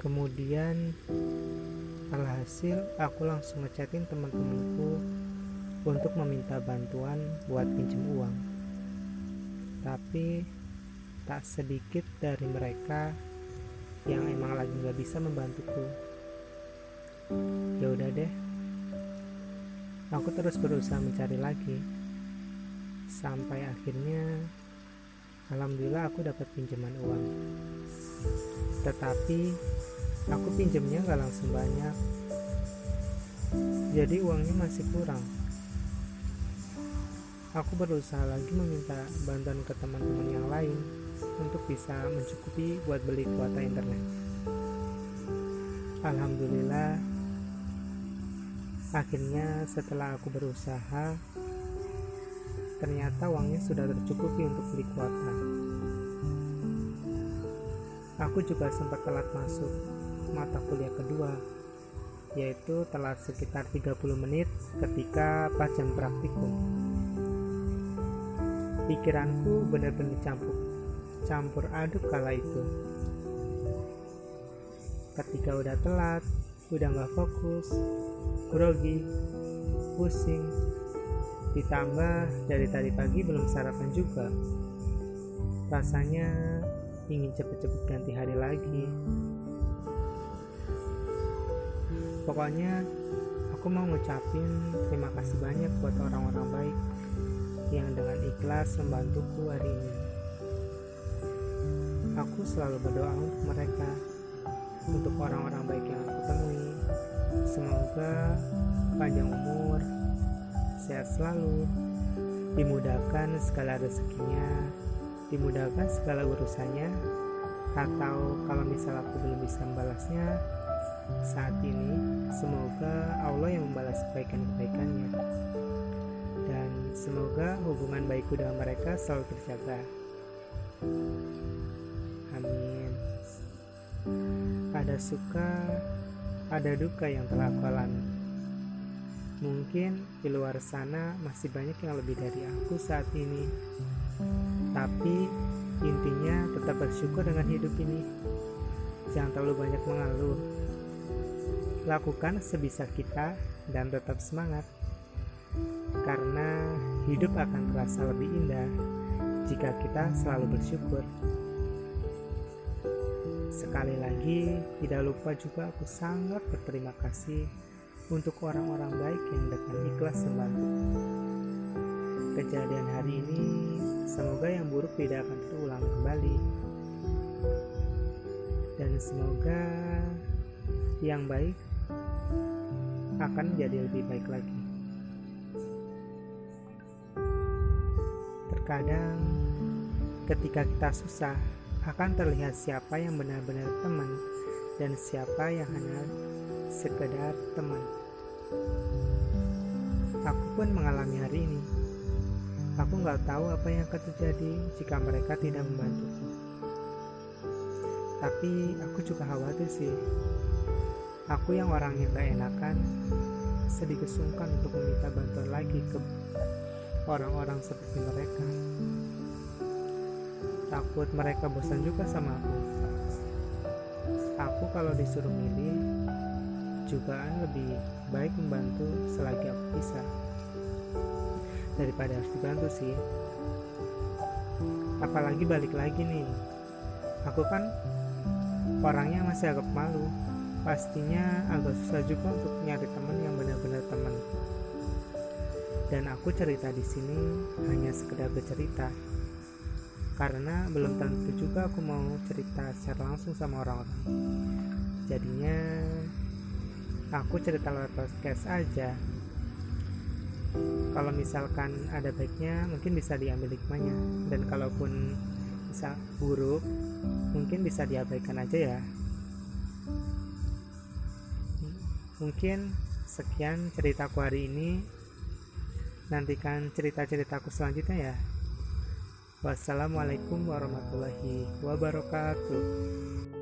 kemudian alhasil aku langsung ngechatin teman-temanku untuk meminta bantuan buat pinjem uang. Tapi tak sedikit dari mereka yang emang lagi nggak bisa membantuku. Ya udah deh. Aku terus berusaha mencari lagi. Sampai akhirnya alhamdulillah aku dapat pinjaman uang tetapi aku pinjamnya gak langsung banyak. Jadi uangnya masih kurang. Aku berusaha lagi meminta bantuan ke teman-teman yang lain untuk bisa mencukupi buat beli kuota internet. Alhamdulillah akhirnya setelah aku berusaha ternyata uangnya sudah tercukupi untuk beli kuota aku juga sempat telat masuk mata kuliah kedua yaitu telat sekitar 30 menit ketika pas jam praktikum. Pikiranku benar-benar campur campur aduk kala itu. Ketika udah telat udah nggak fokus grogi pusing ditambah dari tadi pagi belum sarapan juga. Rasanya ingin cepet-cepet ganti hari lagi. Pokoknya aku mau ngucapin terima kasih banyak buat orang-orang baik yang dengan ikhlas membantuku hari ini. Aku selalu berdoa untuk mereka untuk orang-orang baik yang aku temui. Semoga panjang umur sehat selalu dimudahkan segala rezekinya dimudahkan segala urusannya atau kalau misal aku belum bisa membalasnya saat ini semoga Allah yang membalas kebaikan-kebaikannya. Dan semoga hubungan baikku dengan mereka selalu terjaga. Amin. Ada suka ada duka yang telah aku alami mungkin di luar sana masih banyak yang lebih dari aku saat ini tapi intinya tetap bersyukur dengan hidup ini. Jangan terlalu banyak mengeluh. Lakukan sebisa kita dan tetap semangat. Karena hidup akan terasa lebih indah jika kita selalu bersyukur. Sekali lagi, tidak lupa juga aku sangat berterima kasih untuk orang-orang baik yang dengan ikhlas membantu. Kejadian hari ini Semoga yang buruk tidak akan terulang kembali. Dan semoga yang baik akan menjadi lebih baik lagi. Terkadang ketika kita susah akan terlihat siapa yang benar-benar teman dan siapa yang hanya sekedar teman. Aku pun mengalami hari ini. Aku nggak tahu apa yang akan terjadi jika mereka tidak membantuku. Tapi aku juga khawatir sih. Aku yang orang yang gak enakan, sedikit sungkan untuk meminta bantuan lagi ke orang-orang seperti mereka. Takut mereka bosan juga sama aku. Aku kalau disuruh milih, jugaan lebih baik membantu selagi aku bisa. Daripada harus dibantu sih. Apalagi balik lagi nih. Aku kan orangnya masih agak malu. Pastinya agak susah juga untuk nyari teman yang benar-benar teman. Dan aku cerita di sini hanya sekedar bercerita. Karena belum tentu juga aku mau cerita secara langsung sama orang-orang. Jadinya aku cerita lewat podcast aja. Kalau misalkan ada baiknya mungkin bisa diambil hikmahnya. Dan kalaupun bisa buruk mungkin bisa diabaikan aja ya. Mungkin sekian ceritaku hari ini. Nantikan cerita-ceritaku selanjutnya ya. Wassalamualaikum warahmatullahi wabarakatuh